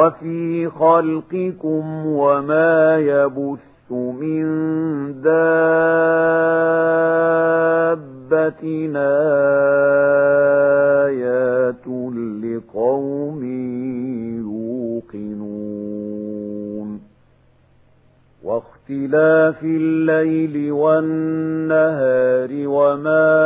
وفي خلقكم وما يبث من دابة آيات لقوم واختلاف الليل والنهار وما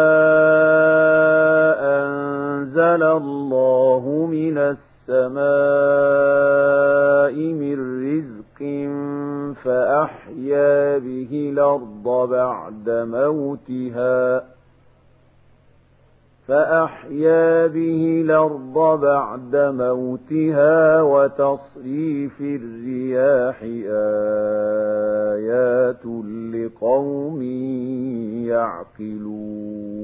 وتصريف الرياح آيات لقوم يعقلون.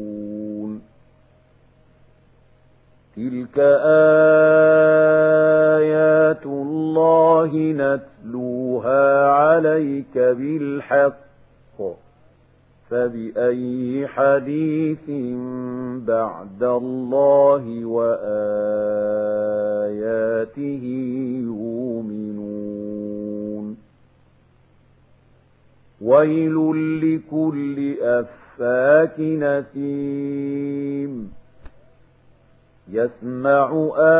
تلك آيات الله نتلوها عليك بالحق فبأي حديث بعد الله وآياته يؤمنون. ويل لكل أفاك نسيم. يسمع آيات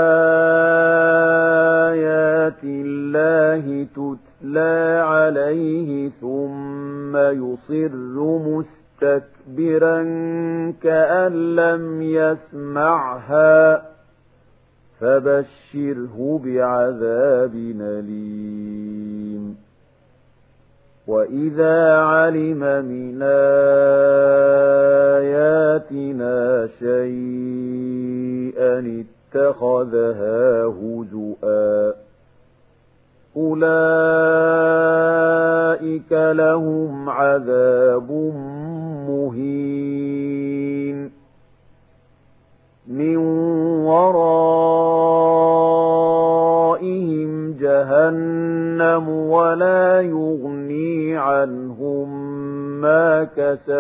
الله تتلى عليه ثم يصر مستكبرا كأن لم يسمعها. فبشره بعذاب أليم. وإذا علم من آياتنا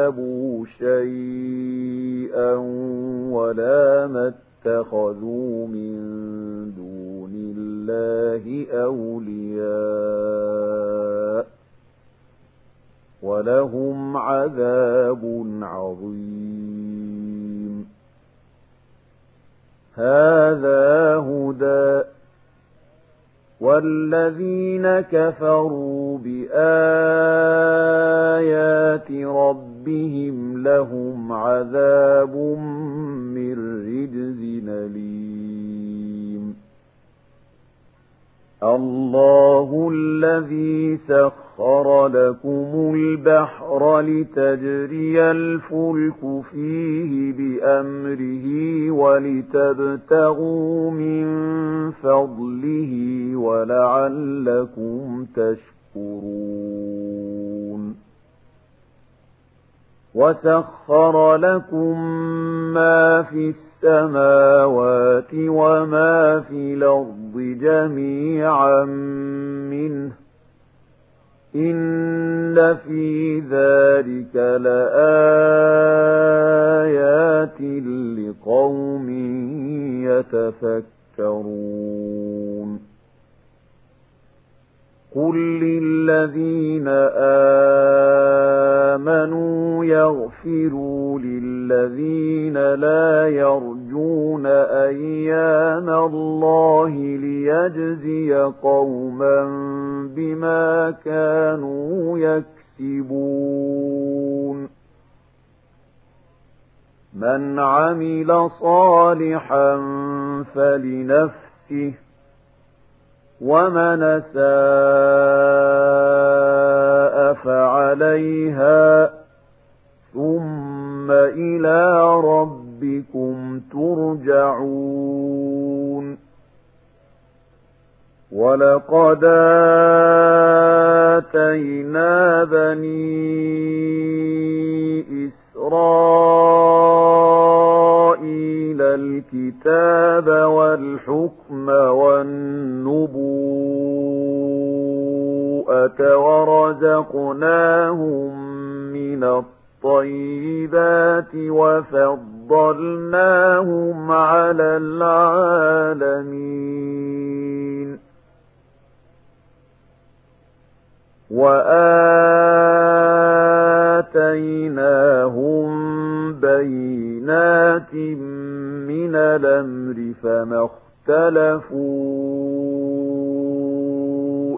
كسبوا شيئا ولا ما اتخذوا من دون الله أولياء ولهم عذاب عظيم هذا هدى والذين كفروا بآيات ربهم لهم عذاب من رجز أليم الله الذي سخر لكم البحر لتجري الفلك فيه بأمره ولتبتغوا من فضله ولعلكم تشكرون. وسخر لكم ما في السماوات وما في الأرض جميعا منه إن في ذلك لآيات لقوم يتفكرون قل للذين آمنوا يغفروا للذين لا يرجون أيام الله ليجزي قوما بما كانوا يكسبون. من عمل صالحا فلنفسه ومن ساء فعليها ثم إلى ربكم ترجعون ولقد آتينا بني إسرائيل الكتاب والحكم والنبوءة ورزقناهم من الطيبات وفضلناهم على العالمين. وآتيناهم بينات من الأمر فما اختلفوا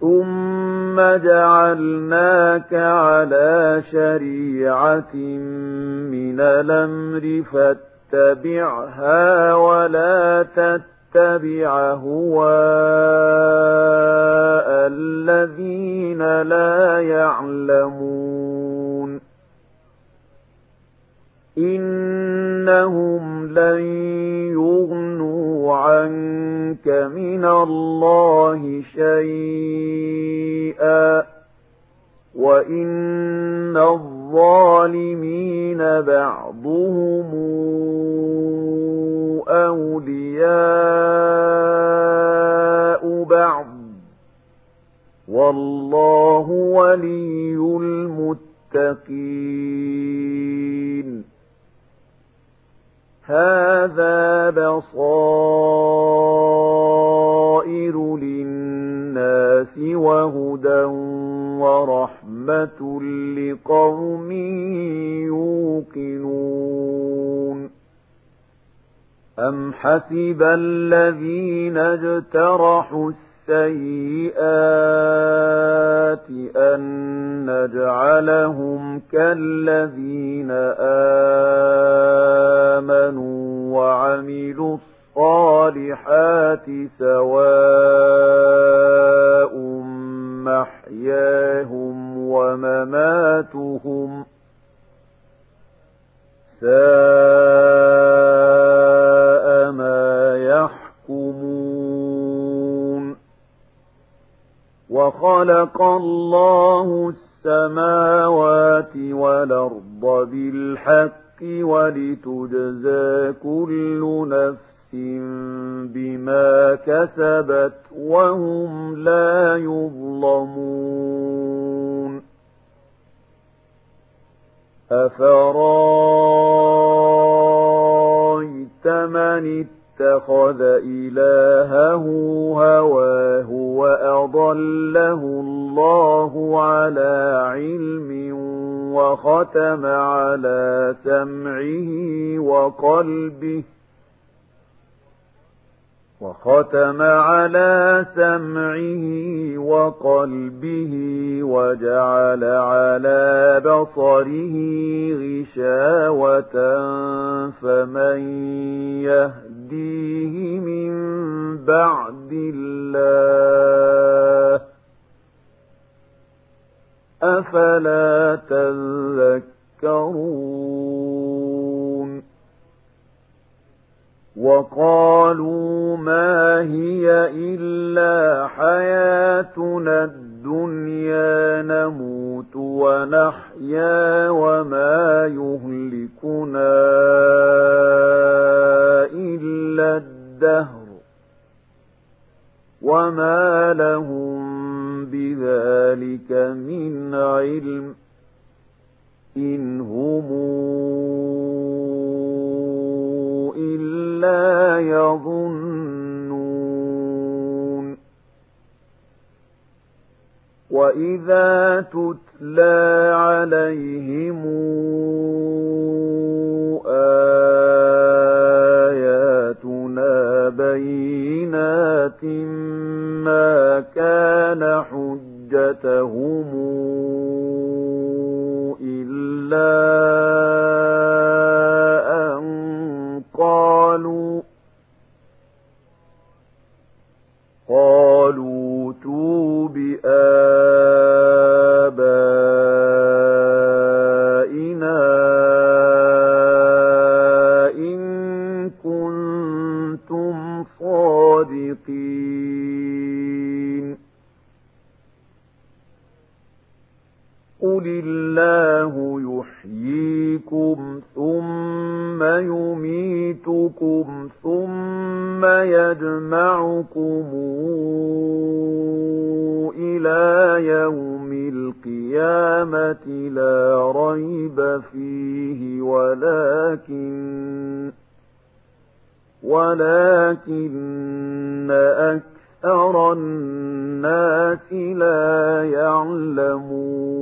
ثم جعلناك على شريعة من الأمر فاتبعها ولا يتبع هواء الذين لا يعلمون إنهم لن يغنوا عنك من الله شيئا وإن الظالمين بعضهم أولياء بعض والله ولي المتقين هذا بصائر للناس وهدى ورحمة لقوم يوقنون أم حسب الذين اجترحوا السيئات أن نجعلهم كالذين آمنوا وعملوا الصالحات سواء محياهم ومماتهم ساء وخلق الله السماوات والأرض بالحق ولتجزى كل نفس بما كسبت وهم لا يظلمون. أفرأيت من اتخذ إلهه هواه وأضله الله على علم وختم على سمعه وقلبه وختم على سمعه وقلبه وجعل على بصره غشاوة فمن يهديه من بعد الله. أفلا تذكرون؟ وقالوا ما هي إلا حياتنا الدنيا نموت ونحيا وما يهلكنا. الدهر وما لهم بذلك من علم إن هم إلا يظنون. وإذا تتلى عليهم ثم بينات ما كان حجتهم إلا أن قالوا قالوا توبئا يوم القيامة لا ريب فيه ولكن ولكن أكثر الناس لا يعلمون.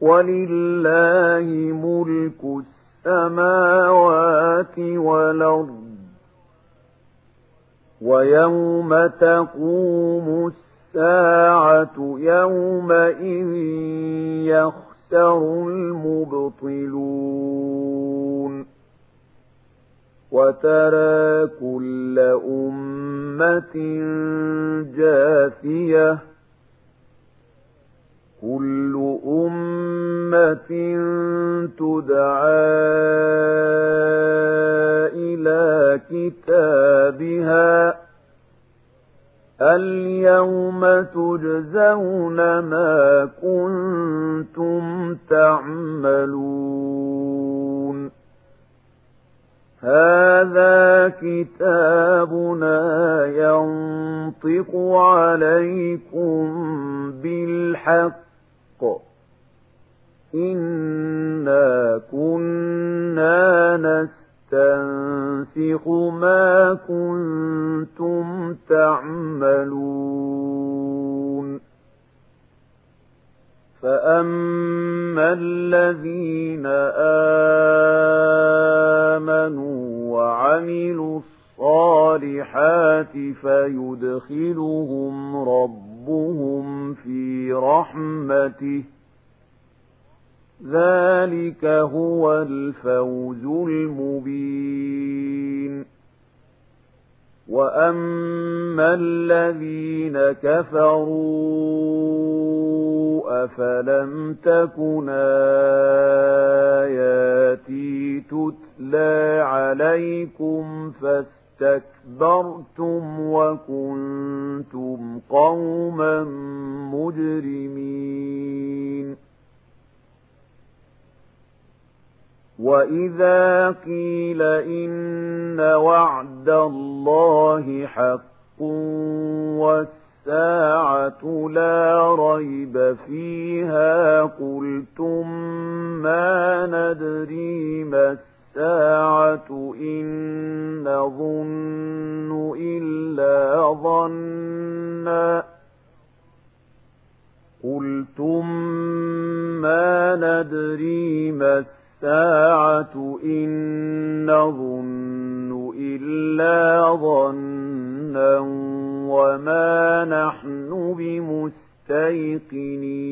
ولله ملك السماوات والأرض. ويوم تقوم الساعة يومئذ يخسر المبطلون وترى كل أمة جاثية كل أمة تدعى إلى كتابها اليوم تجزون ما كنتم تعملون هذا كتابنا ينطق عليكم بالحق إنا كنا نستنسخ ما كنتم تعملون. فأما الذين آمنوا وعملوا الصالحات فيدخلهم ربهم في رحمته ذلك هو الفوز المبين وأما الذين كفروا أفلم تكن آياتي تتلى عليكم فاستكبرتم وكنتم قوما مجرمين وإذا قيل إن وعد الله حق والساعة لا ريب فيها قلتم ما ندري ما الساعة إن نظن إلا ظنا. قلتم ما ندري ما الساعة إن نظن إلا ظنا وما نحن بمستيقنين.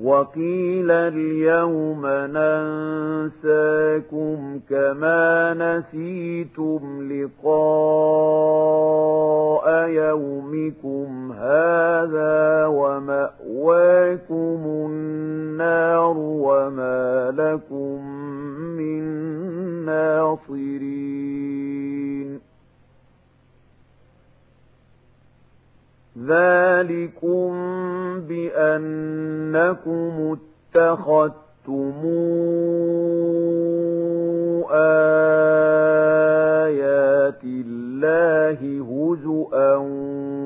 وقيل اليوم ننساكم كما نسيتم لقاء يومكم هذا ومأواكم النار وما لكم من ناصرين ذلكم بأنكم اتخذتم آيات الله هزؤا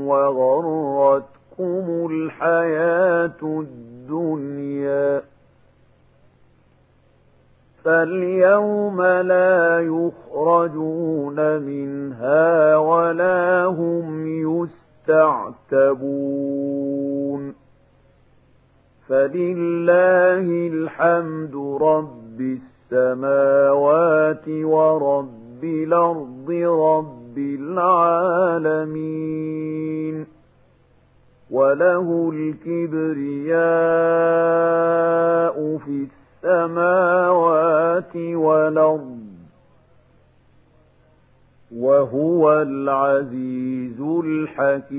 وغرتكم الحياة الدنيا فاليوم لا يخرجون منها ولا هم يسرون تعتبون. فلله الحمد رب السماوات ورب الأرض رب العالمين. وله الكبرياء في السماوات والأرض. وهو العزيز الحكيم.